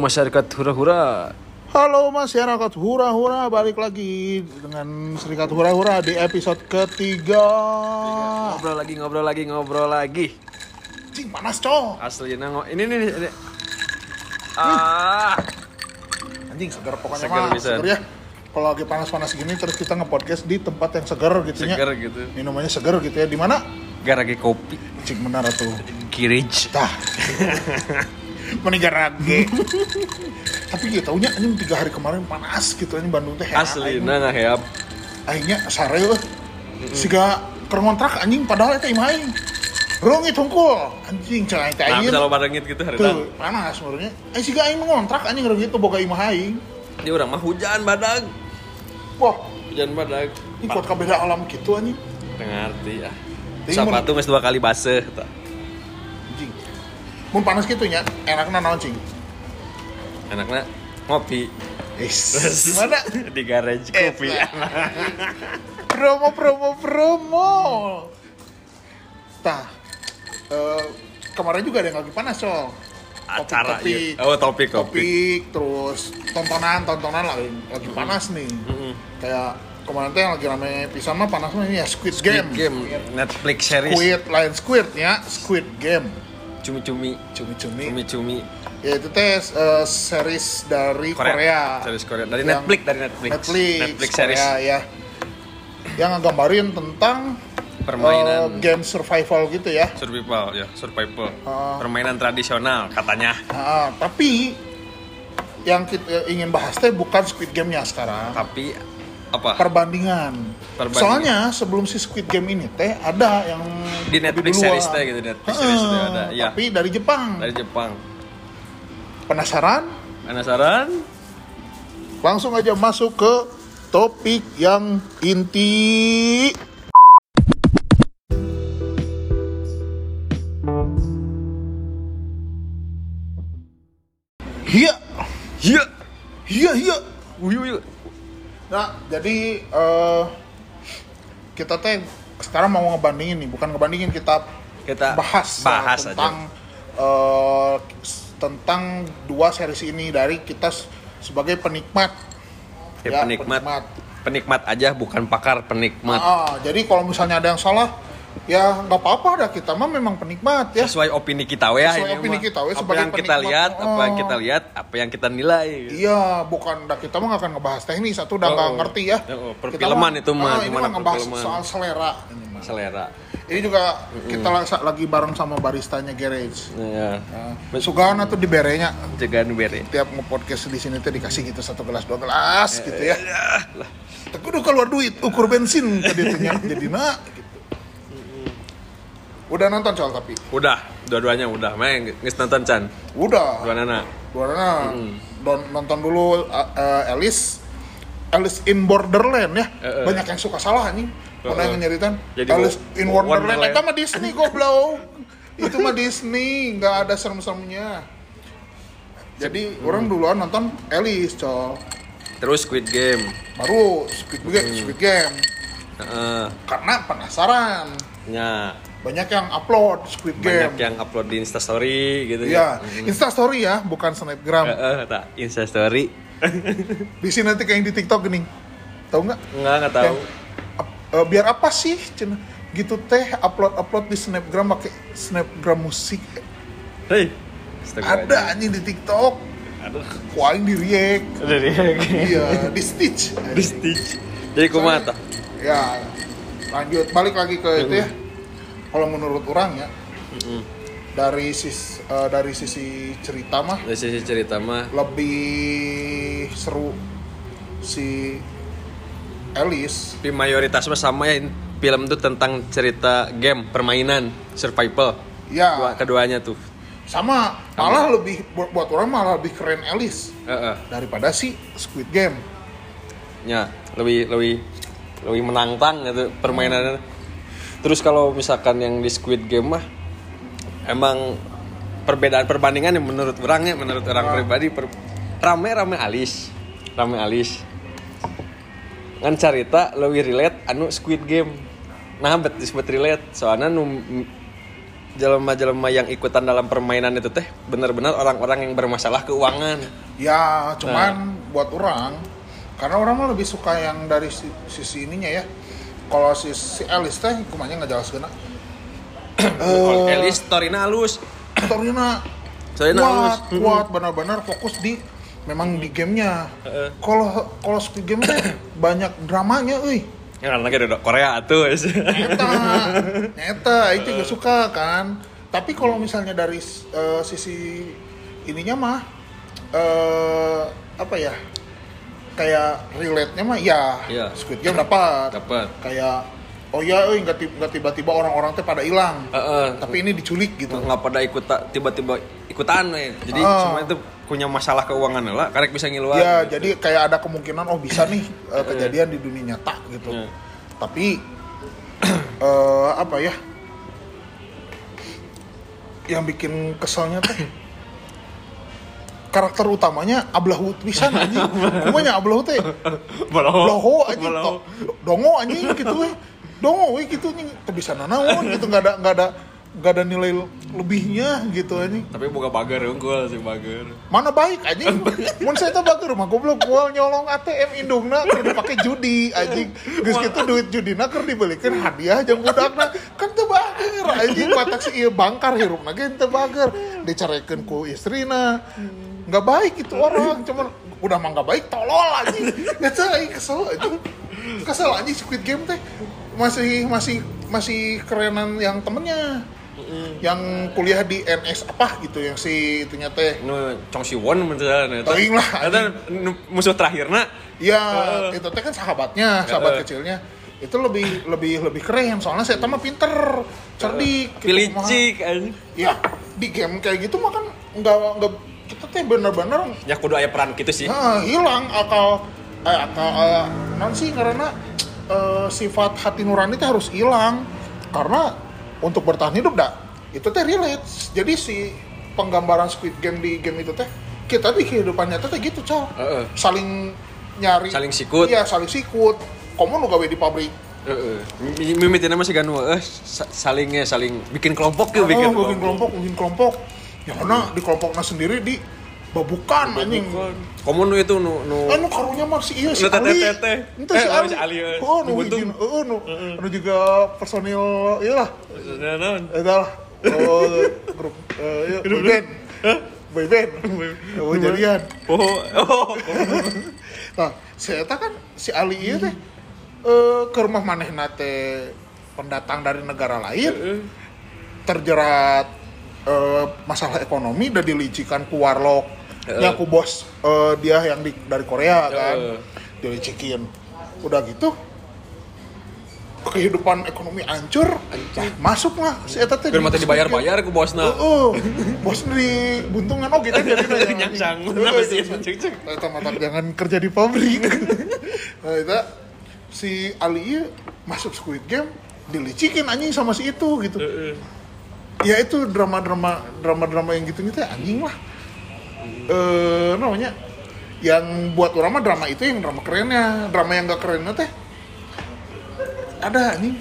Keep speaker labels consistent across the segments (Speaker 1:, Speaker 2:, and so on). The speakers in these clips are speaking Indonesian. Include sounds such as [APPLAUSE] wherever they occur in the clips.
Speaker 1: Masyarakat hura-hura.
Speaker 2: Halo masyarakat hura-hura balik lagi dengan Serikat Hura-Hura di episode ketiga.
Speaker 1: Ngobrol lagi, ngobrol lagi, ngobrol lagi.
Speaker 2: Cing panas cowok.
Speaker 1: Asli nango. Ini nih. ini. Ah.
Speaker 2: Anjing segar pokoknya
Speaker 1: Segar
Speaker 2: mah
Speaker 1: bisa.
Speaker 2: segar ya. Kalau lagi panas-panas gini terus kita nge-podcast di tempat yang segar gitu ya.
Speaker 1: Seger gitu.
Speaker 2: Minumannya segar gitu ya. Di mana?
Speaker 1: Garage kopi.
Speaker 2: Cing benar tuh.
Speaker 1: Kirij.
Speaker 2: Tah. [LAUGHS] Menigar lagi. [LAUGHS] Tapi ya taunya anjing tiga hari kemarin panas gitu anjing Bandung teh.
Speaker 1: Asli nah ngaheap.
Speaker 2: akhirnya sare euy. Siga keur ngontrak anjing padahal eta imah aing. Rong itu hungkul anjing teh aing.
Speaker 1: bisa lo barengit gitu hari
Speaker 2: Tuh, panas menurutnya. Eh siga aing ngontrak anjing rong itu boga imah aing.
Speaker 1: Dia orang mah hujan badag.
Speaker 2: Wah,
Speaker 1: Hujan badag.
Speaker 2: ini kuat kabeh alam gitu anjing.
Speaker 1: Ngerti ya.
Speaker 2: Tapi
Speaker 1: Sepatu geus dua kali.
Speaker 2: Anjing. Mun panas gitu nya, enakna naon cing?
Speaker 1: Enaknya ngopi
Speaker 2: Is. Mana?
Speaker 1: di garage kopi.
Speaker 2: Promo promo promo. Tah. eh, kemarin juga ada yang lagi panas, Sol.
Speaker 1: Acara
Speaker 2: Topik-topik.
Speaker 1: iya. Oh, topik topik.
Speaker 2: topik terus tontonan tontonan lagi lagi panas nih
Speaker 1: Mm-mm.
Speaker 2: kayak kemarin tuh yang lagi rame pisan mah panas mah ya Squid,
Speaker 1: Squid
Speaker 2: Game
Speaker 1: Game Netflix series
Speaker 2: Squid lain Squid ya Squid Game
Speaker 1: cumi-cumi.
Speaker 2: Cumi-cumi.
Speaker 1: Cumi-cumi.
Speaker 2: Ya itu teh eh, series dari Korea,
Speaker 1: series Korea. Dari
Speaker 2: Yang-
Speaker 1: Netflix dari Netflix.
Speaker 2: Netflix,
Speaker 1: Netflix
Speaker 2: Korea,
Speaker 1: series
Speaker 2: ya. Yang nggambarin tentang
Speaker 1: permainan.
Speaker 2: eh, game survival gitu ya.
Speaker 1: Survival ya survival.
Speaker 2: Ah.
Speaker 1: permainan tradisional katanya.
Speaker 2: Nah, tapi yang kita ingin bahas teh bukan Squid Game-nya sekarang.
Speaker 1: Tapi apa
Speaker 2: perbandingan.
Speaker 1: Perbandingan.
Speaker 2: Soalnya sebelum si Squid Game ini teh ada yang
Speaker 1: Di Netflix
Speaker 2: duluan.
Speaker 1: series teh gitu, Netflix
Speaker 2: Heeh,
Speaker 1: series teh ada, iya.
Speaker 2: Tapi dari Jepang.
Speaker 1: dari Jepang
Speaker 2: Penasaran?
Speaker 1: penasaran
Speaker 2: Langsung aja masuk ke topik yang inti. Iya,
Speaker 1: iya
Speaker 2: iya, iya.
Speaker 1: Uyu, uyu.
Speaker 2: Nah, jadi eh, kita teh sekarang mau ngebandingin nih, bukan ngebandingin kita
Speaker 1: kita
Speaker 2: bahas,
Speaker 1: bahas
Speaker 2: ya,
Speaker 1: aja
Speaker 2: tentang eh, tentang dua series ini dari kita sebagai penikmat.
Speaker 1: Ya, penikmat. penikmat aja bukan pakar penikmat
Speaker 2: Ah, jadi kalau misalnya ada yang salah, ya nggak apa-apa dah kita mah memang penikmat ya.
Speaker 1: sesuai opini kita ya
Speaker 2: Sesuai
Speaker 1: ini
Speaker 2: opini
Speaker 1: mah.
Speaker 2: kita we
Speaker 1: apa yang kita
Speaker 2: penikmat.
Speaker 1: lihat apa yang
Speaker 2: Oh.
Speaker 1: kita lihat apa yang kita nilai
Speaker 2: Iya, bukan dah kita mah nggak akan ngebahas teknis, satu udah nggak
Speaker 1: Oh,
Speaker 2: ngerti ya.
Speaker 1: oh,
Speaker 2: Kita
Speaker 1: perfilman itu mah,
Speaker 2: ah, ini mah ngebahas
Speaker 1: perfilman.
Speaker 2: soal selera. Ini, mah.
Speaker 1: selera
Speaker 2: Ini juga kita la- lagi bareng sama baristanya Garage.
Speaker 1: ya
Speaker 2: Nah, Sugana tuh di berenya
Speaker 1: cegahan bere
Speaker 2: tiap nge-podcast di sini tuh dikasih gitu satu gelas dua gelas gitu ya. Tapi udah keluar duit ukur bensin tuh nya. jadi nak gitu. Udah nonton soal tapi
Speaker 1: udah dua-duanya udah main nggak nonton Chan
Speaker 2: udah.
Speaker 1: dua nana
Speaker 2: Dua Don nonton dulu uh, uh, Alice Alice in Borderland ya.
Speaker 1: Eh, eh.
Speaker 2: Banyak yang suka salah nih. Mana
Speaker 1: Eh, eh.
Speaker 2: yang nyeritain
Speaker 1: Jadi
Speaker 2: Alice in
Speaker 1: wo-
Speaker 2: Wonderland.
Speaker 1: Wonderland.
Speaker 2: Itu mah Disney goblok. Itu mah Disney, nggak ada serem-seremnya. Jadi orang duluan nonton Alice, cowok.
Speaker 1: terus Squid Game
Speaker 2: Baru Squid Game, Squid Game.
Speaker 1: Heeh.
Speaker 2: Karena penasaran.
Speaker 1: ya
Speaker 2: Banyak yang upload Squid
Speaker 1: banyak
Speaker 2: Game.
Speaker 1: yang upload di Instastory gitu
Speaker 2: Iya,
Speaker 1: Mm.
Speaker 2: Insta story ya, bukan snapgram.
Speaker 1: Heeh, tak Instastory. [LAUGHS]
Speaker 2: Bisa nanti kayak yang di TikTok gini. Tahu nggak?
Speaker 1: nggak nggak tahu.
Speaker 2: Yang, eh, biar apa sih Cina? gitu teh upload upload di snapgram pakai snapgram musik.
Speaker 1: Hei
Speaker 2: ada anjing di tiktok.
Speaker 1: Aduh.
Speaker 2: Kuaing di react.
Speaker 1: Dari
Speaker 2: iya di stitch.
Speaker 1: Di stitch. Jadi kumata
Speaker 2: ya lanjut. Balik lagi ke itu ya kalau menurut orang ya dari sis eh, dari sisi cerita mah
Speaker 1: dari sisi cerita mah.
Speaker 2: lebih seru si Alice.
Speaker 1: Tapi mayoritas mah sama ya film itu tentang cerita game permainan survival.
Speaker 2: Ya.
Speaker 1: Dua, keduanya tuh.
Speaker 2: Sama. malah lebih buat, buat orang malah lebih keren Alice
Speaker 1: Heeh.
Speaker 2: daripada si Squid Game.
Speaker 1: Ya lebih lebih lebih menantang gitu permainannya terus kalau misalkan yang di Squid Game mah emang perbedaan perbandingan yang menurut orang ya menurut orang pribadi per- rame rame alis rame alis. Ngan carita lebih relate anu Squid Game. Nah bet disebut relate. Soalnya nu jelema-jelema yang ikutan dalam permainan itu teh benar-benar orang-orang yang bermasalah keuangan.
Speaker 2: Ya, cuman buat orang karena orang mah lebih suka yang dari si- sisi ininya ya. Kalau si si Elis teh kumanya nggak jelas kena.
Speaker 1: Oh, Elis storina halus.
Speaker 2: Storina
Speaker 1: Storina halus.
Speaker 2: kuat, kuat benar-benar fokus di memang di gamenya.
Speaker 1: Heeh.
Speaker 2: Kalau kalau Squid Game teh banyak dramanya, euy.
Speaker 1: Ya kan lagi ada Korea tuh.
Speaker 2: Eta, eta itu juga suka kan. Tapi kalau misalnya dari eh, sisi ininya mah eh apa ya? Kayak relate-nya mah ya
Speaker 1: Iya.
Speaker 2: Squid Game dapat.
Speaker 1: Dapat.
Speaker 2: Kayak oh ya euy nggak ti- nggak tiba-tiba orang-orang teh pada hilang.
Speaker 1: Heeh.
Speaker 2: Tapi ini diculik gitu.
Speaker 1: nggak pada ikut tiba-tiba ikutan we. Jadi semua itu punya masalah keuangan lah, karek bisa ngiluan.
Speaker 2: Ya, jadi kayak ada kemungkinan oh bisa nih eh, kejadian di dunia nyata gitu.
Speaker 1: Iya.
Speaker 2: Tapi [CLEARS THROAT] eh, apa ya? Yang bikin keselnya teh karakter utamanya ablahu pisan anjing. [LAUGHS] Kumanya ablahu teh
Speaker 1: Baloho.
Speaker 2: loho anjing dongo anjing gitu we. Dongo we gitu anjing. Bisa nanaon gitu nggak ada nggak ada nggak ada nilai lebihnya gitu anjing.
Speaker 1: Tapi buka bager unggul sih bager.
Speaker 2: mana baik anjing? [LAUGHS] Mun saya teh bager mah goblok gua nyolong ATM indungna keur dipake judi anjing. Geus kitu duit judina keur dibelikeun hadiah jeung budakna. Kan teu bager anjing matak si ieu bangkar hirupna ge teu bager. Dicarekeun ku istrina nggak baik itu orang cuman udah mah nggak baik tolol anjing eta aing kesel anjing kesel anjing Squid Game teh masih masih masih kerenan yang temennya yang kuliah di NS apa gitu yang si itunya teh
Speaker 1: Nu Chong Si Won misalnya.
Speaker 2: Teuing lah,
Speaker 1: Eta nu musuh terakhirna.
Speaker 2: ya itu teh kan sahabatnya sahabat
Speaker 1: Heeh.
Speaker 2: kecilnya itu lebih lebih lebih keren soalnya saya mah pinter cerdik gitu,
Speaker 1: Pilih
Speaker 2: kumaha.
Speaker 1: cik anjing.
Speaker 2: ya di game kayak gitu mah kan nggak nggak kita teh bener-bener
Speaker 1: Ya kudu aya peran gitu sih.
Speaker 2: nah, hilang akal eh, akal eh, non sih karena eh, sifat hati nurani teh harus hilang karena untuk bertahan hidup dah itu teh relate jadi si penggambaran Squid Game di game itu teh kita di kehidupan nyata teh gitu cal
Speaker 1: Heeh.
Speaker 2: saling nyari
Speaker 1: Saling sikut.
Speaker 2: iya saling sikut kamu nu gawe di pabrik
Speaker 1: Heeh. Mimitina masih kan eh sa- salingnya saling bikin kelompok ke bikin
Speaker 2: oh, bikin kelompok bikin kelompok ya karena di kelompoknya sendiri di babukan anjing
Speaker 1: Kamu nu itu nu nu
Speaker 2: Eh, nu karunya mah si iya si
Speaker 1: Nu
Speaker 2: Ali.
Speaker 1: teteh-teteh.
Speaker 2: Itu si
Speaker 1: Eh,
Speaker 2: Ali.
Speaker 1: si Ali, eh.
Speaker 2: Oh, nu hijin, oh, nu, nu juga personil iya lah.
Speaker 1: Nah, naon?
Speaker 2: Eta lah. Oh, grup eh iya, boy band. Boy band. Oh, jadian.
Speaker 1: Oh, oh. [LAUGHS]
Speaker 2: Nah, si Eta kan si Ali iya teh eh ke rumah manehna teh pendatang dari negara lain terjerat eh, masalah ekonomi udah dilicikan ku warlock
Speaker 1: Heeh.
Speaker 2: yang ku bos eh, dia yang di, dari Korea kan
Speaker 1: Heeh.
Speaker 2: dilicikin udah gitu kehidupan ekonomi hancur nah, masuk lah si Eta teh
Speaker 1: Biar mati
Speaker 2: di-
Speaker 1: dibayar-bayar ke bosna.
Speaker 2: Heeh. bosnya di buntungan oh gitu [LAUGHS] jadi
Speaker 1: Nyangsang. Cek.
Speaker 2: Eta mata jangan kerja di pabrik. [LAUGHS] nah, itu si Ali masuk Squid Game dilicikin anjing sama si itu gitu.
Speaker 1: Heeh.
Speaker 2: Ya itu drama-drama drama-drama yang gitu gitu anjing lah. Eh namanya yang buat orang mah drama itu yang drama kerennya, drama yang gak kerennya teh ada anjing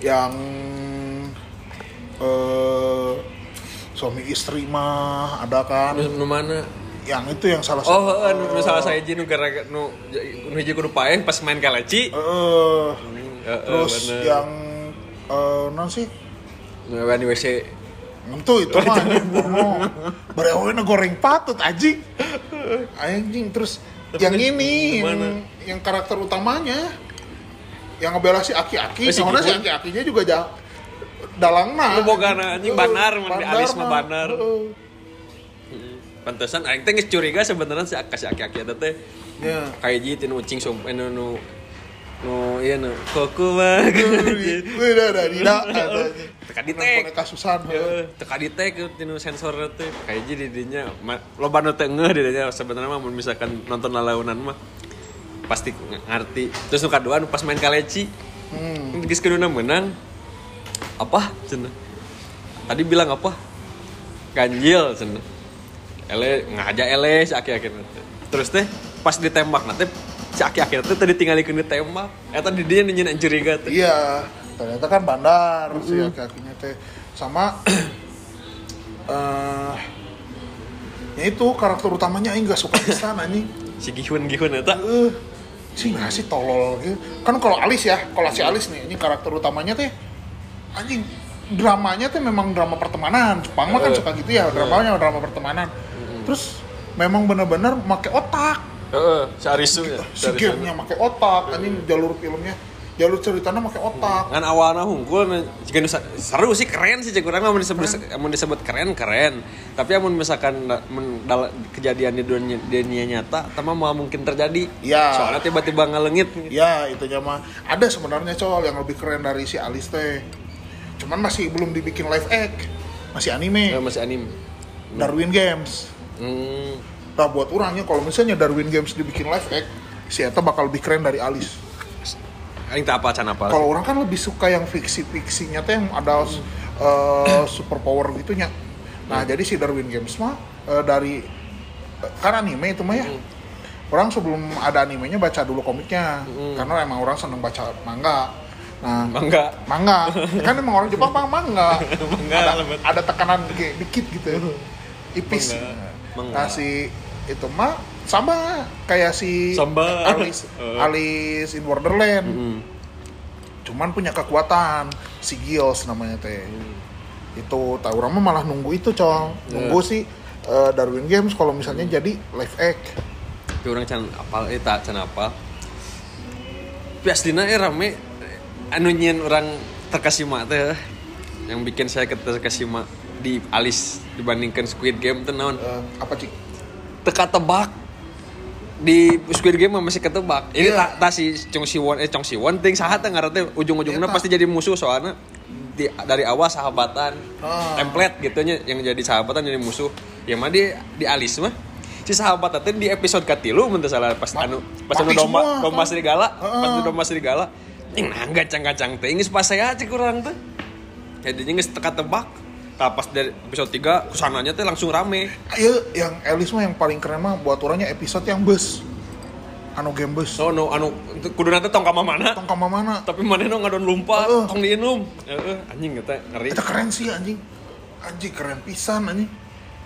Speaker 2: yang eh suami istri mah ada kan
Speaker 1: Nu mana?
Speaker 2: yang itu yang salah
Speaker 1: Oh, heeh, nu nu salah saya nu gara nu nu hiji kudu pas main kaleci.
Speaker 2: Eh,
Speaker 1: Heeh,
Speaker 2: terus
Speaker 1: bener.
Speaker 2: yang eh non sih
Speaker 1: Nu di WC.
Speaker 2: itu itu mah bono berewoy goreng patut anjing anjing terus
Speaker 1: Tapi
Speaker 2: yang ini yang, yang karakter utamanya yang ngebela si aki-aki
Speaker 1: Oh, si
Speaker 2: soalnya si
Speaker 1: Gibun.
Speaker 2: aki-akinya juga jauh dalangna
Speaker 1: Lu bogana, anjing, banar, mun di alis mah
Speaker 2: mah.
Speaker 1: banar. Pantesan aing teh geus curiga sebenarnya si si aki-aki eta teh
Speaker 2: ya
Speaker 1: kayak gitu nu ucing sum eh, nu nu nu iya nu koku mah
Speaker 2: Wih, dah, dah, tidak. [LAUGHS]
Speaker 1: Teka di tag.
Speaker 2: Kasusan.
Speaker 1: Teka di tag tinu sensor teh kayak jadi dinya loba nu teu ngeuh di dinya sebenarnya mah misalkan nonton lalaunan mah pasti ng- ngerti. Terus nu kadua nu pas main kaleci.
Speaker 2: Hmm.
Speaker 1: geus keduna menang. Apa? Cenah tadi bilang apa? Ganjil cenah ele ngaja ele si teh terus teh pas ditembak nanti si aki-aki teh tadi tinggalikeun ditembak eta di dinya nyeun curiga teh
Speaker 2: Iya, ternyata kan bandar si aki-akinya teh. Sama [CLEARS THROAT] eh ya itu karakter utamanya aing gak suka pisan anjing. [LAUGHS]
Speaker 1: Si Gihun Gihun eta.
Speaker 2: Eh sih nggak sih tolol gitu kan kalau Alis ya kalau si Alis nih ini karakter utamanya teh anjing dramanya teh memang drama pertemanan. Jepang mah kan
Speaker 1: Eh.
Speaker 2: suka gitu ya dramanya drama pertemanan. Terus memang bener-bener make otak
Speaker 1: heeh si Arisu ya
Speaker 2: si gamenya make otak anjing jalur filmnya. Jalur ceritanya make otak.
Speaker 1: Kan awalnya hungkul jika seru sih keren sih cek urang mah mun disebut mun disebut keren keren. Tapi amun misalkan dal- kejadian di dunia, dunia nyata tema mau mungkin terjadi.
Speaker 2: Ya.
Speaker 1: soalnya tiba-tiba ngelengit.
Speaker 2: Ya itu mah. Ada sebenarnya col yang lebih keren dari si Alis teh. Cuman masih belum dibikin live act. Masih anime.
Speaker 1: Masih anime.
Speaker 2: Darwin Games.
Speaker 1: Hmm.
Speaker 2: Nah buat orangnya kalau misalnya Darwin Games dibikin live act, si Eta bakal lebih keren dari Alice.
Speaker 1: Aing tak apa can apa?
Speaker 2: Kalau orang kan lebih suka yang fiksi-fiksinya tuh yang ada eh, super power gitunya. Nah jadi si Darwin Games mah eh, dari kan anime itu mah ya. Orang sebelum ada animenya baca dulu komiknya, karena emang orang seneng baca manga. Nah,
Speaker 1: mangga
Speaker 2: manga. Kan emang orang Jepang mah manga. [LAUGHS]
Speaker 1: Manga,
Speaker 2: ada, ada tekanan kayak dikit gitu. Ipis.
Speaker 1: Manga. Manga.
Speaker 2: nah si itu mah sama kayak si
Speaker 1: Sama.
Speaker 2: Alice [LAUGHS]
Speaker 1: Eh.
Speaker 2: Alice in Borderland
Speaker 1: Hmm.
Speaker 2: cuman punya kekuatan si Gills namanya teh. Itu tahu orang mah malah nunggu itu cong. Nunggu si eh, Darwin Games kalau misalnya jadi live act.
Speaker 1: Tapi orang can apal eta can apa aslina eh rame. Anu nyen orang terkesima teh yang bikin saya terkesima di alis dibandingkan Squid Game tuh naon?
Speaker 2: Eh, apa sih
Speaker 1: teka tebak. Di Squid Game masih ketebak. Ini
Speaker 2: Iya.
Speaker 1: tak ta si Chong Siwon eh Chong Siwon ting saha teh ngaranna ujung-ujungnya
Speaker 2: Iya,
Speaker 1: pasti jadi musuh soalnya. Di, dari awal sahabatan
Speaker 2: Ah.
Speaker 1: template gitu nya yang jadi sahabatan jadi musuh. Yang mah di di alis mah. Si sahabat teh di episode katilu mun teu salah pas
Speaker 2: Ma-
Speaker 1: anu pas anu domba
Speaker 2: semua,
Speaker 1: domba
Speaker 2: kan?
Speaker 1: serigala.
Speaker 2: Heeh.
Speaker 1: pas anu domba serigala. Yang nah gacang-gacang teh geus pas saya cek urang teh. Jadinya geus teka tebak Nah, pas dari episode 3 ke sananya teh langsung rame.
Speaker 2: Ayo, yang Alice mah yang paling keren mah buat orangnya episode yang bus. Anu game bus.
Speaker 1: So no anu kudu nanti tong ka mana?
Speaker 2: Tong kama mana?
Speaker 1: Tapi mana no ngadon lumpat
Speaker 2: Heeh.
Speaker 1: tong diinum Heeh, anjing eta ngeri.
Speaker 2: Itu keren sih anjing. Anjing keren pisan anjing.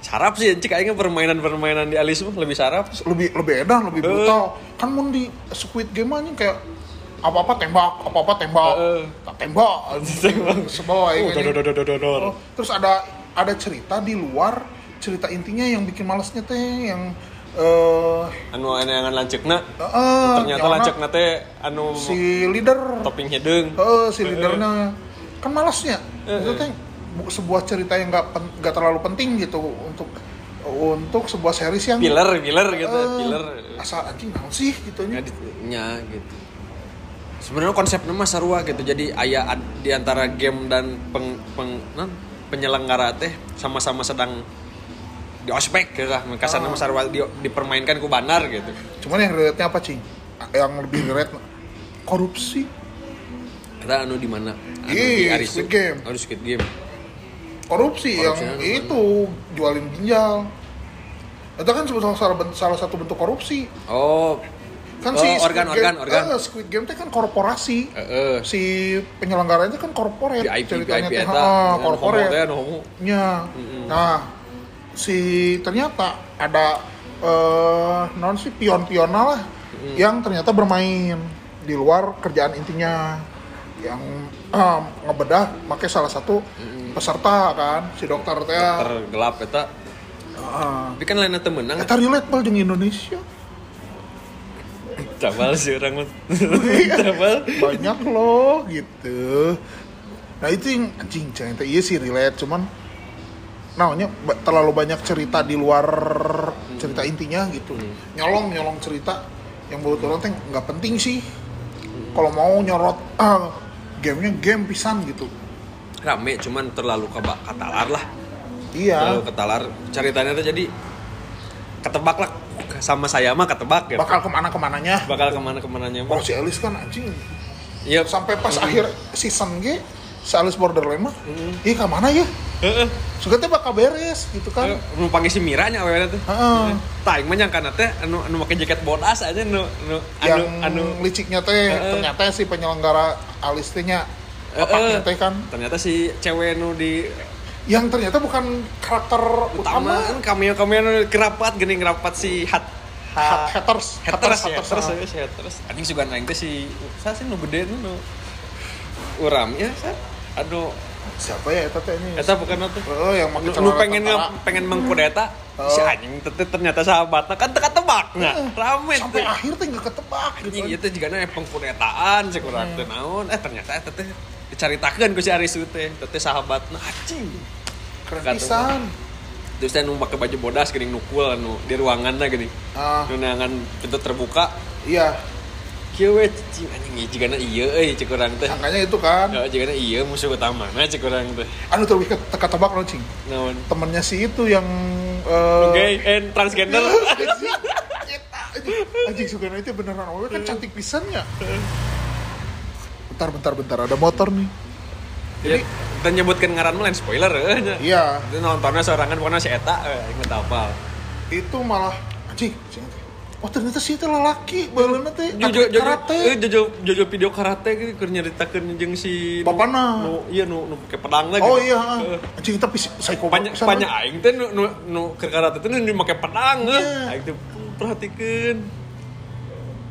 Speaker 1: Sarap sih cik aing permainan-permainan di Alice mah lebih sarap.
Speaker 2: Lebih lebih edan lebih brutal. Kan mun di Squid Game anjing kayak apa apa tembak apa apa tembak tak tembak.
Speaker 1: Tembak.
Speaker 2: sebawa
Speaker 1: Oh, dor, dor.
Speaker 2: Oh, terus ada ada cerita di luar cerita intinya yang bikin malesnya teh yang eh
Speaker 1: anu yang lancekna
Speaker 2: eh,
Speaker 1: ternyata
Speaker 2: yang
Speaker 1: lancekna teh anu
Speaker 2: si leader.
Speaker 1: topping hidung
Speaker 2: Eh, si leadernya. Kan malasnya
Speaker 1: Eh,
Speaker 2: itu teh bu- sebuah cerita yang nggak nggak terlalu penting gitu untuk untuk sebuah series yang
Speaker 1: pilar pilar gitu pilar
Speaker 2: asal anjing naon sih gitu nya
Speaker 1: gitu sebenarnya konsepnya mah sarua gitu. Jadi ayah di antara game dan peng, peng- non, penyelenggara teh sama-sama sedang di ospek gitu lah kasarnya
Speaker 2: Oh.
Speaker 1: mah sarua di, dipermainkan ku bandar gitu.
Speaker 2: Cuman yang relate apa cing? Yang lebih relate korupsi.
Speaker 1: Kita anu di mana? Anu di Arisu.
Speaker 2: Squid Game.
Speaker 1: di Squid Game.
Speaker 2: Korupsi, yang
Speaker 1: Korupsinya gimana?
Speaker 2: itu jualin ginjal. Itu kan salah satu bentuk korupsi.
Speaker 1: Oh
Speaker 2: kan
Speaker 1: Oh,
Speaker 2: si
Speaker 1: organ,
Speaker 2: Game,
Speaker 1: organ, organ.
Speaker 2: eh, Squid Game teh kan korporasi.
Speaker 1: Heeh.
Speaker 2: si penyelenggaranya kan korporat
Speaker 1: VIP
Speaker 2: ceritanya teh.
Speaker 1: eta. Anu
Speaker 2: korporat nya. Nah si ternyata ada eh non si pion-piona lah yang ternyata bermain di luar kerjaan intinya. Yang eh, ngebedah pakai salah satu peserta kan si dokter teh.
Speaker 1: Tergelap eta.
Speaker 2: Heeh.
Speaker 1: tapi kan lainnya temenang
Speaker 2: Eta relate pal jeung Indonesia
Speaker 1: cabal sih orang cabal [LAUGHS]
Speaker 2: banyak loh gitu. Nah itu yang anjing teh iya sih relate cuman namanya terlalu banyak cerita di luar cerita intinya gitu. Nyolong nyolong cerita yang menurut orang teh nggak penting sih. Kalau mau nyorot ah, gamenya game pisan gitu.
Speaker 1: Rame cuman terlalu keba katalar lah.
Speaker 2: Iya.
Speaker 1: Terlalu katalar ceritanya tuh jadi ketebak lah sama saya mah ketebak gitu.
Speaker 2: Bakal ke mana ke mananya
Speaker 1: bakal ke mana
Speaker 2: ke mananya
Speaker 1: mah
Speaker 2: si Alice kan anjing.
Speaker 1: Iya.
Speaker 2: Sampai pas
Speaker 1: Mm.
Speaker 2: akhir season G si Alice Borderland mah ih ke mana ya?
Speaker 1: Heeh.
Speaker 2: suka teh bakal beres gitu kan.
Speaker 1: Nu panggil si Mira nya awalnya tuh
Speaker 2: Heeh.
Speaker 1: tak mah nyangka teh anu anu make jaket bodas aja nu nu anu
Speaker 2: yang
Speaker 1: anu.
Speaker 2: liciknya teh
Speaker 1: Heeh.
Speaker 2: ternyata si penyelenggara Alice teh nya Bapaknya teh kan.
Speaker 1: Ternyata si cewek nu di
Speaker 2: yang ternyata bukan karakter
Speaker 1: utama.
Speaker 2: Utama
Speaker 1: kan cameo cameo kerapat gini ngerapat si hat
Speaker 2: hat- haters
Speaker 1: haters
Speaker 2: haters,
Speaker 1: haters ya si haters anjing suka naik teh si saya sih nu gede nu. Uram ya sa. Aduh.
Speaker 2: Siapa ya eta teh ini?
Speaker 1: Eta bukan itu
Speaker 2: oh yang
Speaker 1: nu
Speaker 2: celana
Speaker 1: pengen pengen mengkudeta
Speaker 2: Oh.
Speaker 1: si anjing tete ternyata sahabatnya. Kan teka tebak nah rame
Speaker 2: sampai
Speaker 1: teh.
Speaker 2: akhir teh nggak ketebak gitu
Speaker 1: anjing itu juga nih pengkudetaan sih kurang teu naon. Eh ternyata eta teh dicaritakeun ku si Arisu teh. Teh sahabatna anjing
Speaker 2: keren pisan
Speaker 1: terus saya nu pakai baju bodas geuning nukul anu di ruanganna geuning
Speaker 2: ah.
Speaker 1: Nu nangan pintu terbuka.
Speaker 2: Iya.
Speaker 1: Kieu we cing anjing ieu jigana ieu euy cek urang teh.
Speaker 2: Sangkanya itu kan.
Speaker 1: Ya, jigana ieu musuh utamana cek urang teh.
Speaker 2: Anu ke teka tebak no cing.
Speaker 1: Naon?
Speaker 2: Temennya si itu yang eh,
Speaker 1: gay and transgender.
Speaker 2: Anjing Eta, anjing. Sugana itu beneran awalnya kan cantik pisannya bentar bentar bentar ada motor nih
Speaker 1: jadi kita nyebutkan ngaran lain spoiler eh, nya.
Speaker 2: iya
Speaker 1: itu nontonnya sorangan pokoknya si Eta eh, inget apa
Speaker 2: itu malah anjing oh ternyata si itu lelaki balena teh
Speaker 1: Jojo Jojo
Speaker 2: karate
Speaker 1: eh, Jojo Jojo video karate gitu keur nyaritakeun jeung si
Speaker 2: Bapana.
Speaker 1: nu iya nu nu pakai pedang lagi.
Speaker 2: oh iya
Speaker 1: Eh,
Speaker 2: anjing tapi psycho
Speaker 1: Panya
Speaker 2: pisan.
Speaker 1: panya aing teh nu nu, nu keur karate teh nu make pedang
Speaker 2: Iya.
Speaker 1: eh. Aing teh perhatikeun.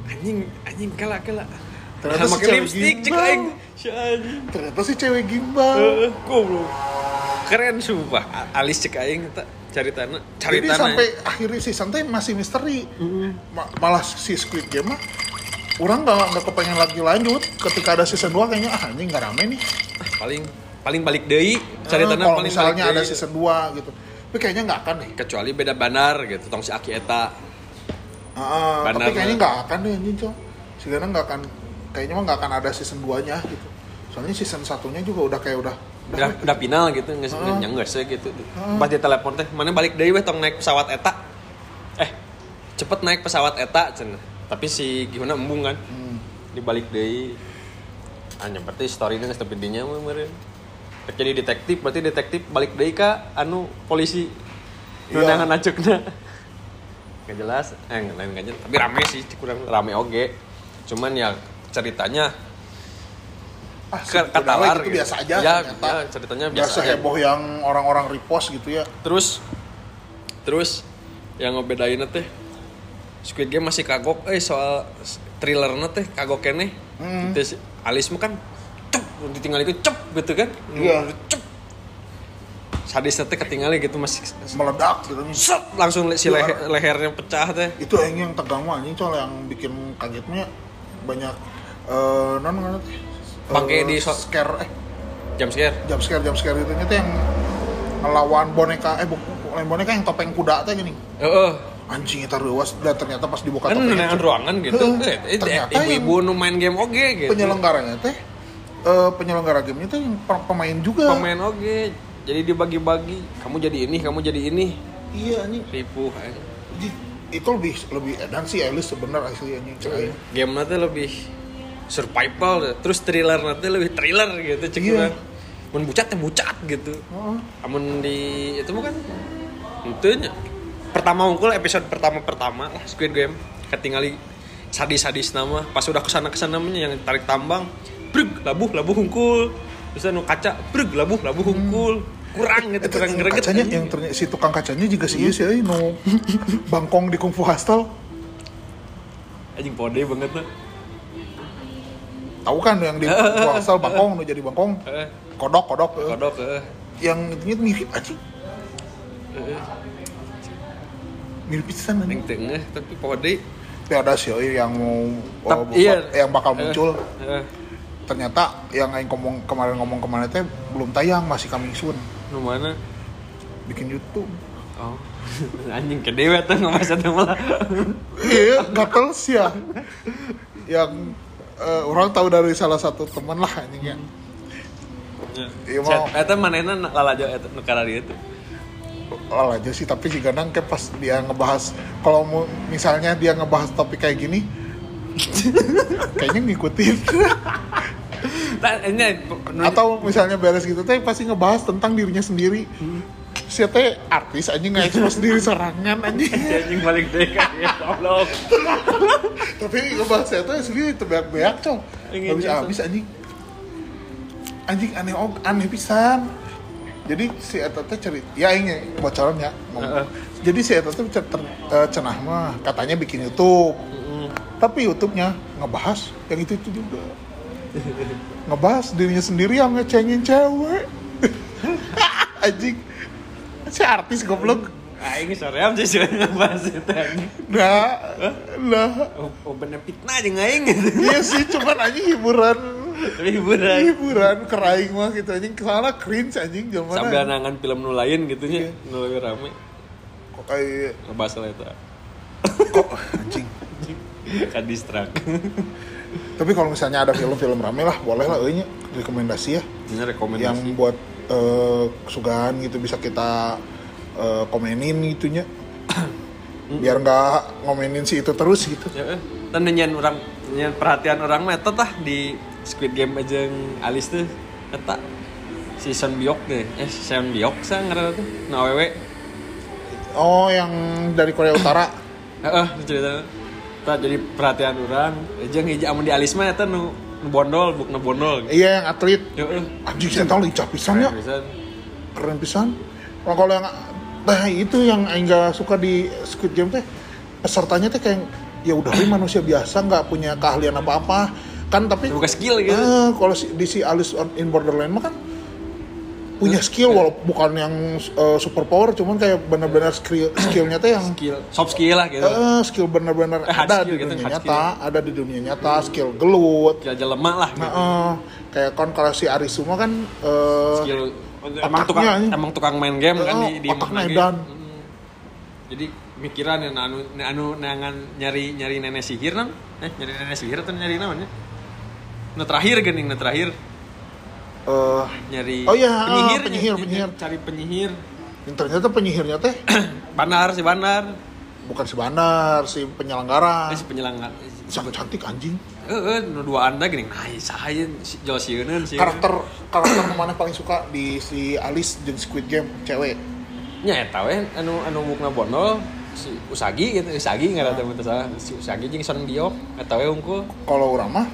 Speaker 1: Anjing anjing kala kala.
Speaker 2: Ternyata
Speaker 1: Nah,
Speaker 2: si cewek
Speaker 1: lipstick cek
Speaker 2: gimbal.
Speaker 1: aing. Si
Speaker 2: ternyata si cewek gimbal
Speaker 1: goblok. Keren sumpah. Alis cek aing eta caritana.
Speaker 2: jadi
Speaker 1: Caritana.
Speaker 2: sampai akhir season teh masih misteri Ma- malah si Squid Game mah orang nggak nggak kepengen lagi lanjut ketika ada season 2 kayaknya ah anjing nggak rame nih
Speaker 1: paling paling balik deui
Speaker 2: Eh,
Speaker 1: caritana
Speaker 2: kalau
Speaker 1: paling
Speaker 2: misalnya ada
Speaker 1: deui.
Speaker 2: season 2 gitu tapi kayaknya nggak akan deh
Speaker 1: kecuali beda bandar gitu tong si Aki eta
Speaker 2: Ah,
Speaker 1: Benar,
Speaker 2: tapi kayaknya nggak akan deh anjing cok Sekarang nggak akan kayaknya mah nggak akan ada season 2 nya gitu. Soalnya season satunya juga udah kayak udah
Speaker 1: udah udah final gitu nggak sih
Speaker 2: Heeh.
Speaker 1: nggak sih gitu.
Speaker 2: Heeh.
Speaker 1: pas dia telepon teh mana balik deui weh tong naik pesawat eta? Eh cepet naik pesawat eta cenah tapi si gimana embung kan.
Speaker 2: Hmm.
Speaker 1: dibalik deui. Hanya berarti story-nya geus tepi dinya Rek jadi detektif berarti detektif balik deui ka anu polisi.
Speaker 2: Iya.
Speaker 1: nangan acukna nggak jelas. Eh nggak lain nggak jelas. Tapi rame sih kurang rame oge. Cuman ya ceritanya
Speaker 2: ah
Speaker 1: katalar
Speaker 2: gitu,
Speaker 1: gitu.
Speaker 2: biasa aja
Speaker 1: Ya,
Speaker 2: ternyata
Speaker 1: ya, ceritanya
Speaker 2: Nggak
Speaker 1: biasa aja.
Speaker 2: seheboh yang orang-orang repost gitu ya
Speaker 1: terus terus yang ngebedain teh Squid Game masih kagok eh soal thriller teh kagok kene
Speaker 2: Hmm.
Speaker 1: mah kan cep ditinggal itu cep gitu kan
Speaker 2: Iya.
Speaker 1: cep sadis teh ketinggalan gitu masih
Speaker 2: meledak gitu
Speaker 1: langsung si
Speaker 2: Iya.
Speaker 1: leher, lehernya pecah teh
Speaker 2: itu yang yang tegang mah anjing soal yang bikin kagetnya banyak eh non teh
Speaker 1: Bangke
Speaker 2: Eh,
Speaker 1: di so-
Speaker 2: scare eh.
Speaker 1: Jam scare?
Speaker 2: Jump scare jump scare itu tuh yang ngelawan boneka eh bukan boneka yang topeng kuda teh gini
Speaker 1: Heeh.
Speaker 2: anjing itu ruas. Dan ternyata pas dibuka
Speaker 1: kan
Speaker 2: topengnya
Speaker 1: ruangan gitu. Eh, eh,
Speaker 2: Ternyata
Speaker 1: ibu-ibu nu main game oge gitu.
Speaker 2: penyelenggaranya teh eh, penyelenggara gamenya teh pemain juga.
Speaker 1: Pemain oge. Jadi dibagi-bagi. Kamu jadi ini kamu jadi ini.
Speaker 2: Iya anjing. Ji- itu lebih lebih edan sih Alice sebenarnya asli anjing aing.
Speaker 1: game nanti lebih survival terus thriller nanti lebih thriller gitu cek
Speaker 2: Iya.
Speaker 1: urang. mun bucat ya bucat gitu.
Speaker 2: Heeh.
Speaker 1: amun di itu mah kan tentunya pertama unggul episode pertama pertama lah Squid Game. Ketinggali sadis-sadis nama pas udah ke sana ke sana namanya yang tarik tambang brug labuh labuh hungkul terus anu kaca brug labuh labuh hungkul kurang gitu kurang greget
Speaker 2: kacanya yang ternyata si tukang kacanya juga sih sih eh, no bangkong di kungfu hostel.
Speaker 1: Anjing pode banget tuh
Speaker 2: tahu kan yang di hostel bangkong nu jadi bangkong.
Speaker 1: Eh,
Speaker 2: kodok kodok eh.
Speaker 1: kodok eh.
Speaker 2: yang itu mirip aja.
Speaker 1: Eh,
Speaker 2: mirip pisan
Speaker 1: yang tengah tapi pode
Speaker 2: tapi ada sih yang mau
Speaker 1: Tap, iya.
Speaker 2: yang bakal muncul.
Speaker 1: Eh,
Speaker 2: ternyata yang aing ngomong kemarin ngomong kemarin teh belum tayang masih coming soon.
Speaker 1: Nu mana?
Speaker 2: Bikin YouTube.
Speaker 1: Oh. [LAUGHS] Anjing kedewe tuh nggak masa tuh malah
Speaker 2: iya gatel sih ya. Yang eh, orang tahu dari salah satu teman lah anjing ya. Iya, mau-
Speaker 1: Eta manehna lalajo eta negara dia tuh.
Speaker 2: Lala aja sih tapi si Ganang kayak pas dia ngebahas kalau misalnya dia ngebahas topik kayak gini kayaknya ngikutin.
Speaker 1: Nah, ini
Speaker 2: atau misalnya beres gitu teh pasti ngebahas tentang dirinya sendiri si teh artis aja nggak expose [LAUGHS] diri. Serangan aja
Speaker 1: anjing balik deh kan ya Allah. [LAUGHS]
Speaker 2: tapi ngebahas saya tuh sendiri terbeak-beak cong.
Speaker 1: Ingin
Speaker 2: habis
Speaker 1: nyesel.
Speaker 2: habis anjing. Anjing aneh og- aneh pisan. Jadi si eta teh cerita ya ini bocoran ya jadi si eta teh eh, cenah mah katanya bikin YouTube. Tapi YouTube-nya ngebahas yang itu itu juga. Ngebahas dirinya sendiri yang ngecengin cewek. [LAUGHS] Anjing si artis goblok
Speaker 1: Aing soream sih sih ngebahas itu
Speaker 2: nah nah
Speaker 1: bener fitnah aja aing gitu.
Speaker 2: iya sih cuman anjing hiburan
Speaker 1: Tapi hiburan.
Speaker 2: hiburan keraing mah gitu anjing ke sana cringe anjing zaman
Speaker 1: Sambil nangan film nu lain gitu nya, nu lebih rame.
Speaker 2: kok kayak
Speaker 1: Ngebahas itu.
Speaker 2: kok anjing [LAUGHS]
Speaker 1: Kan distrak.
Speaker 2: tapi kalau misalnya ada film-film rame lah boleh lah euy nya rekomendasi ya
Speaker 1: Ini
Speaker 2: yang
Speaker 1: rekomendasi.
Speaker 2: buat eh, kesukaan gitu bisa kita eh, komenin gitunya [COUGHS] biar nggak ngomenin si itu terus gitu.
Speaker 1: Ya, eh. Tan nyen orang nyen perhatian orang mah eta tah di Squid Game aja yang alis tuh eta. Si Son Biok deh eh Son Biok sa ngaranna tuh na awewe
Speaker 2: oh yang dari Korea Utara. [COUGHS]
Speaker 1: Heeh cerita. Tah jadi perhatian orang. Aja hiji amun di alis mah eta nu nu bondol buk bondol gitu.
Speaker 2: iya yang atlet
Speaker 1: Heeh.
Speaker 2: anjing saya tahu lincah pisan ya keren pisan nah, kalau yang nah itu yang aing gak suka di Squid Game teh pesertanya teh kayak ya udah manusia biasa nggak punya keahlian apa apa kan tapi
Speaker 1: Bukan skill gitu.
Speaker 2: Eh, kalau si, di si Alice in Borderland mah kan punya skill walaupun bukan yang eh, super power cuman kayak benar-benar skill skillnya teh yang
Speaker 1: skill soft skill lah gitu
Speaker 2: eh, skill benar-benar
Speaker 1: Eh,
Speaker 2: ada
Speaker 1: skill
Speaker 2: di
Speaker 1: gitu,
Speaker 2: dunia
Speaker 1: hard
Speaker 2: nyata ada di dunia nyata skill gelut
Speaker 1: aja lemah lah gitu.
Speaker 2: nah eh, kayak kon kalau si Arisuma kan eh,
Speaker 1: skill emang
Speaker 2: otaknya
Speaker 1: tukang
Speaker 2: ini.
Speaker 1: emang tukang main game kan di, di
Speaker 2: otak medan.
Speaker 1: gitu. Hmm. jadi mikiran yang anu anu nangan nyari nyari nenek sihir nang eh nyari nenek sihir atau nyari namanya nu terakhir gening nu terakhir
Speaker 2: eh,
Speaker 1: nyari
Speaker 2: Oh iya,
Speaker 1: penyihir
Speaker 2: penyihir,
Speaker 1: ny-
Speaker 2: penyihir.
Speaker 1: cari penyihir.
Speaker 2: Yang ternyata penyihirnya teh? [CLEARS THROAT]
Speaker 1: Bandar si bandar
Speaker 2: bukan si bandar si penyelenggara.
Speaker 1: Eh, si penyelenggara
Speaker 2: sangat cantik anjing.
Speaker 1: Eh eh nu dua anda gini. Nah saya si Josieun sih
Speaker 2: karakter karakter mana paling suka di si Alice dan Squid Game cewek?
Speaker 1: Nya eta we anu anu bukna bondol si Usagi gitu Usagi nggak ada teman salah. Si Usagi jeung Son Biok eta we unggul
Speaker 2: kalau orang mah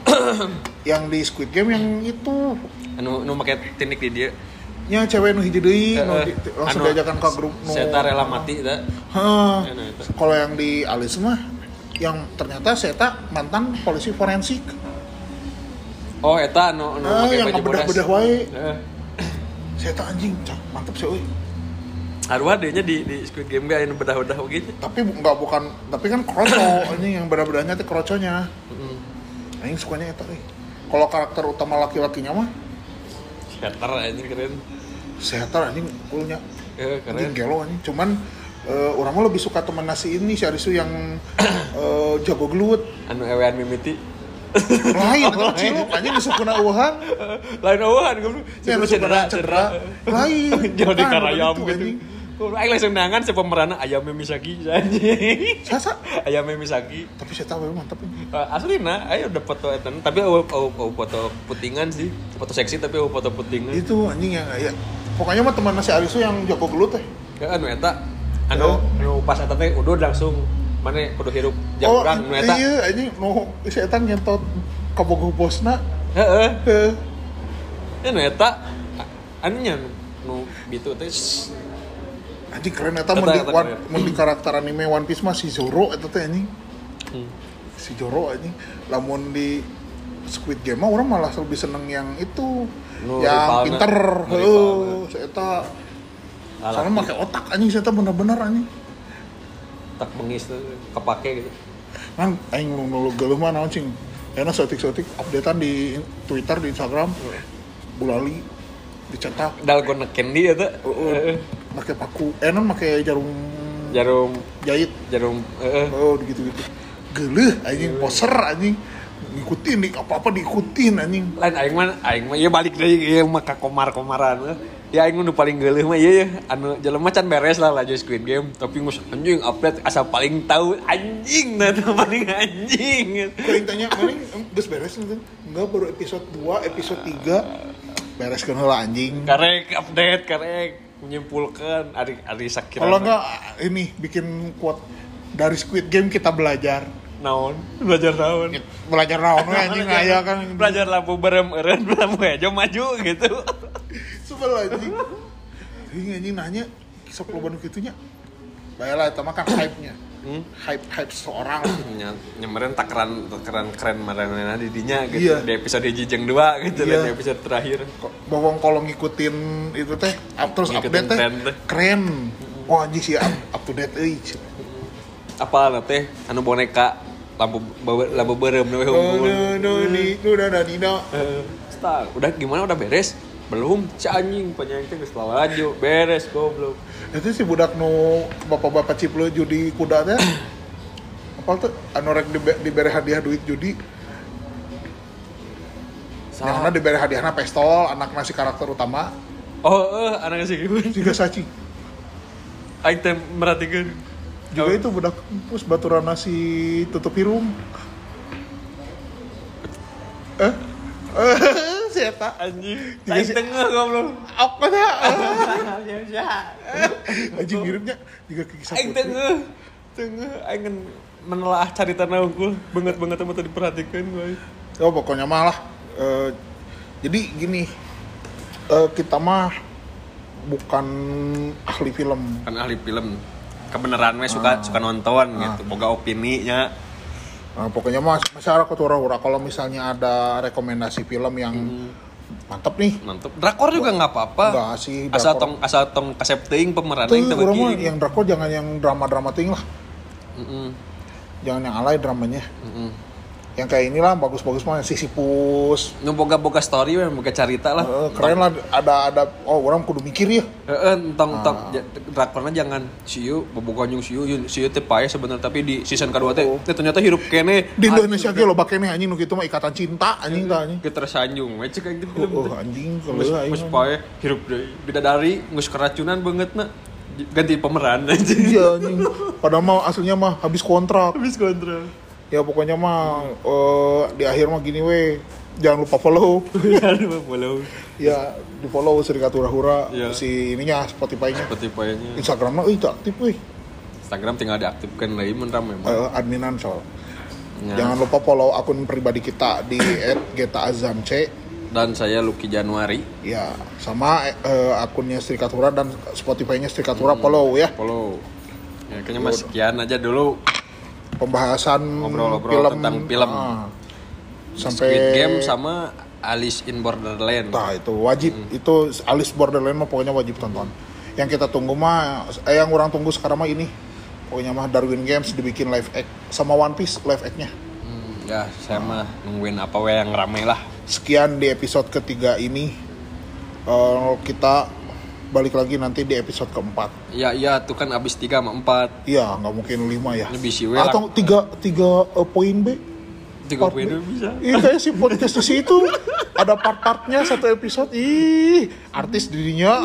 Speaker 2: [COUGHS] yang di Squid Game yang itu.
Speaker 1: Anu nu make teknik di dia.
Speaker 2: Nya cewek nu hiji deui nu
Speaker 1: Eh,
Speaker 2: di-
Speaker 1: eh,
Speaker 2: langsung
Speaker 1: anu,
Speaker 2: diajakan ke grup nu.
Speaker 1: Seta rela mati dah
Speaker 2: Heeh.
Speaker 1: Anu
Speaker 2: kalau yang di Alice mah yang ternyata Seta mantan polisi forensik.
Speaker 1: Oh eta anu anu
Speaker 2: Ah,
Speaker 1: make
Speaker 2: yang ngebedah-bedah wae.
Speaker 1: Heeh.
Speaker 2: Seta anjing cak mantep sih euy.
Speaker 1: Haruah deh di di Squid Game gak anu bedah-bedah begitu
Speaker 2: tapi nggak bukan tapi kan kroco [COUGHS] anjing yang beda-bedanya teh kroconya. Anjing sukanya eta euy. kalau karakter utama laki-lakinya mah?
Speaker 1: Shatter anjing keren.
Speaker 2: Seta anjing kulnya.
Speaker 1: Eh, keren.
Speaker 2: Anjing gelo anjing. Cuman eh, orang mah lebih suka teman nasi ini si Arisu yang [COUGHS] eh, jago gelut.
Speaker 1: Anu ewean mimiti
Speaker 2: lain kan? Ciluk anjing geus kena eueuhan
Speaker 1: lain awan goblok
Speaker 2: Ya,
Speaker 1: Cuma
Speaker 2: nu
Speaker 1: cedera
Speaker 2: cedera, lain. [LAUGHS]
Speaker 1: Jadi
Speaker 2: Kan,
Speaker 1: karayam
Speaker 2: begitu,
Speaker 1: gitu Aing langsung nangan si pemerannya ayamnya Misaki anjing.
Speaker 2: Sasa? [LAUGHS]
Speaker 1: Ayamnya Misaki.
Speaker 2: Tapi saya tahu mantap ini.
Speaker 1: Uh, asli nah, ayo udah foto etan, tapi oh, oh, oh, foto putingan sih, foto seksi tapi oh, foto putingan.
Speaker 2: itu anjing yang ya. Pokoknya mah teman nasi Arisu yang jago gelut teh
Speaker 1: Ya anu eta, anu, anu pas eta teh udah langsung mana kudu hirup jam
Speaker 2: oh
Speaker 1: urang nu eta.
Speaker 2: iya anjing nu si eta nyentot kabogoh bosna.
Speaker 1: Heeh.
Speaker 2: Heuh.
Speaker 1: Ya nu eta a- nya nu bitu teh.
Speaker 2: Anjing keren eta mun di, mun di karakter anime One Piece mah si Zoro eta teh anjing.
Speaker 1: Hmm.
Speaker 2: si Zoro anjing. Lamun di Squid Game mah orang malah lebih seneng yang itu.
Speaker 1: Nu
Speaker 2: yang pinter.
Speaker 1: rivalna.
Speaker 2: si eta. Soalnya pakai otak anjing eta bener-bener anjing
Speaker 1: tak bengis tuh kepake gitu.
Speaker 2: kan aing nu geuleuh mah naon cing enak sotik-sotik updatean di Twitter di Instagram bulali dicetak
Speaker 1: Dalgona candy eta.
Speaker 2: Heeh. pakai paku enak pakai jarum
Speaker 1: Jarum
Speaker 2: jahit
Speaker 1: jarum heeh.
Speaker 2: oh gitu gitu geuleuh anjing poser anjing ngikutin di apa apa diikutin anjing.
Speaker 1: Lain aing mah aing mah ya balik deui ieu mah ka komar-komaran ya aing nu paling geuleuh mah ieu ya anu jelema can beres lah laju Squid Game. Tapi ngus anjing update asa paling tahu anjing nah paling anjing
Speaker 2: Kuring tanya, mana geus beres nih Enggak, baru episode 2, episode 3 Bereskan heula anjing.
Speaker 1: Karek update karek menyimpulkan ari ari sakira
Speaker 2: Kalau enggak, ini bikin quote Dari Squid Game kita belajar
Speaker 1: naon? Belajar naon?
Speaker 2: Belajar naon we anjing [LAUGHS] aya kan.
Speaker 1: Belajar lampu berem eren lampu hijau maju gitu. [LAUGHS]
Speaker 2: Sebel anjing. Ini anjing nanya sok lo banu kitunya Baiklah, itu mah kan hype-nya.
Speaker 1: Hmm?
Speaker 2: Hype, hype seseorang [CLEARS THROAT]
Speaker 1: Nya, nyamperin takaran takaran keren marana di dinya gitu.
Speaker 2: Iya.
Speaker 1: di episode jijeng 2 gitu
Speaker 2: Iya.
Speaker 1: di episode terakhir.
Speaker 2: Bawang kalau ngikutin itu teh up, Terus
Speaker 1: Ngikutin
Speaker 2: update teh. Keren. Oh anjing sih up, up to date euy.
Speaker 1: apa teh anu boneka lampu lampu berem
Speaker 2: No no no
Speaker 1: udah gimana udah beres? Belum, si anjing penyanyi teh geus laju, beres goblok.
Speaker 2: Itu si budak nu bapak-bapak ciplo judi kuda teh [COUGHS] apa tuh anu rek dibe- diberi hadiah duit judi Yang
Speaker 1: Salah.
Speaker 2: diberi hadiahnya pistol, anak nasi karakter utama,
Speaker 1: Oh, eh, anak sih gitu.
Speaker 2: juga saci.
Speaker 1: Teh merhatikan.
Speaker 2: Juga itu budak kampus baturan nasi tutup hirung. Eh? Eh, si Eta.
Speaker 1: anjing. Aing
Speaker 2: si-
Speaker 1: tengah goblok.
Speaker 2: Apa dah? [LAUGHS] Anjing miripnya juga ke kisah
Speaker 1: Aing tengah. Tengah aing ngen menelaah carita naungkul banget banget sama tadi diperhatikan gue.
Speaker 2: Oh pokoknya malah. eh, jadi gini, eh, kita mah bukan ahli film.
Speaker 1: Kan ahli film. Kebenaran we suka suka nonton gitu, boga opini nya.
Speaker 2: Nah, pokoknya mah masyarakat ura-ura kalau misalnya ada rekomendasi film yang mantap nih.
Speaker 1: Mantep. Drakor juga nggak apa-apa.
Speaker 2: Enggak sih,
Speaker 1: Asal
Speaker 2: drakor.
Speaker 1: tong asal tong kasep teuing pemeran
Speaker 2: Tuh,
Speaker 1: yang
Speaker 2: mah
Speaker 1: beuki.
Speaker 2: yang drakor jangan yang drama-drama ting lah.
Speaker 1: Heeh.
Speaker 2: Jangan yang alay dramanya.
Speaker 1: Heeh.
Speaker 2: Yang kayak inilah bagus-bagus mah Sisyphus.
Speaker 1: Nu boga-boga story we boga carita lah.
Speaker 2: Eh, keren lah ada ada oh orang kudu mikir ya.
Speaker 1: Heeh, entong entong
Speaker 2: Ah.
Speaker 1: ja- drakorna jangan siu bobogoh nyung siu siu teh pae sebenarnya tapi di season kedua teh teh ternyata hirup kene
Speaker 2: Di Indonesia ge lo bakene anjing nu kitu mah ikatan cinta anjing tah anjing.
Speaker 1: kita tersanjung we cek aing teh
Speaker 2: Oh, oh, anjing kalau
Speaker 1: geus pae hirup bidadari geus keracunan banget na ganti pemeran aja
Speaker 2: Iya anjing. Padahal mah aslinya mah habis kontrak.
Speaker 1: habis kontrak
Speaker 2: Ya pokoknya mah eh, di akhir mah gini we. Jangan lupa follow. [LAUGHS]
Speaker 1: aduh follow
Speaker 2: ya di follow Serikat Hura-Hura
Speaker 1: Iya.
Speaker 2: si ininya Spotify-nya.
Speaker 1: seperti paenya
Speaker 2: Instagramnya euy tak aktif euy.
Speaker 1: Instagram tinggal diaktifkan lagi men rame mah.
Speaker 2: Eh, adminan soal.
Speaker 1: Ya.
Speaker 2: Jangan lupa follow akun pribadi kita di [COUGHS] @getaazamc.
Speaker 1: dan saya Lucky Januari
Speaker 2: Ya, sama eh, akunnya Serikat Hura dan Spotify-nya Serikat Hura follow ya.
Speaker 1: follow ya kayaknya mas sekian aja dulu
Speaker 2: Pembahasan
Speaker 1: Ngobrol-ngobrol tentang film.
Speaker 2: ah.
Speaker 1: Squid
Speaker 2: sampai
Speaker 1: Game sama Alice in Borderland
Speaker 2: Nah, itu wajib.
Speaker 1: Hmm.
Speaker 2: Itu Alice Borderland mah pokoknya wajib tonton. Yang kita tunggu mah eh yang orang tunggu sekarang mah ini. Pokoknya mah Darwin Games dibikin live act sama One Piece live act-nya.
Speaker 1: Hmm, ya saya mah nungguin apa we yang rame lah
Speaker 2: Sekian di episode ketiga ini. Eh, kita balik lagi nanti di episode keempat.
Speaker 1: ya iya tuh kan abis 3 sama 4
Speaker 2: Iya, nggak mungkin lima ya.
Speaker 1: Bisi.
Speaker 2: Atau tiga tiga eh, poin B.
Speaker 1: 3
Speaker 2: Part
Speaker 1: poin
Speaker 2: B.
Speaker 1: bisa
Speaker 2: Iya kayak si podcast di situ ada part-partnya satu episode. Ih, artis dirinya.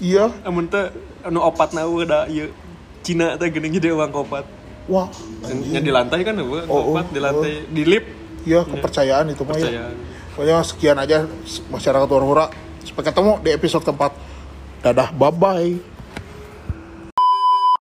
Speaker 2: iya.
Speaker 1: amun teh anu opat na udah iya Cina teh geuning jadi uang opat
Speaker 2: Wah,
Speaker 1: yang di lantai kan uang
Speaker 2: Oh, oh,
Speaker 1: opat di lantai di lift
Speaker 2: iya kepercayaan itu mah ya. Pokoknya sekian aja masyarakat Hura-Hura. Sampai ketemu di episode keempat. Dadah, bye-bye.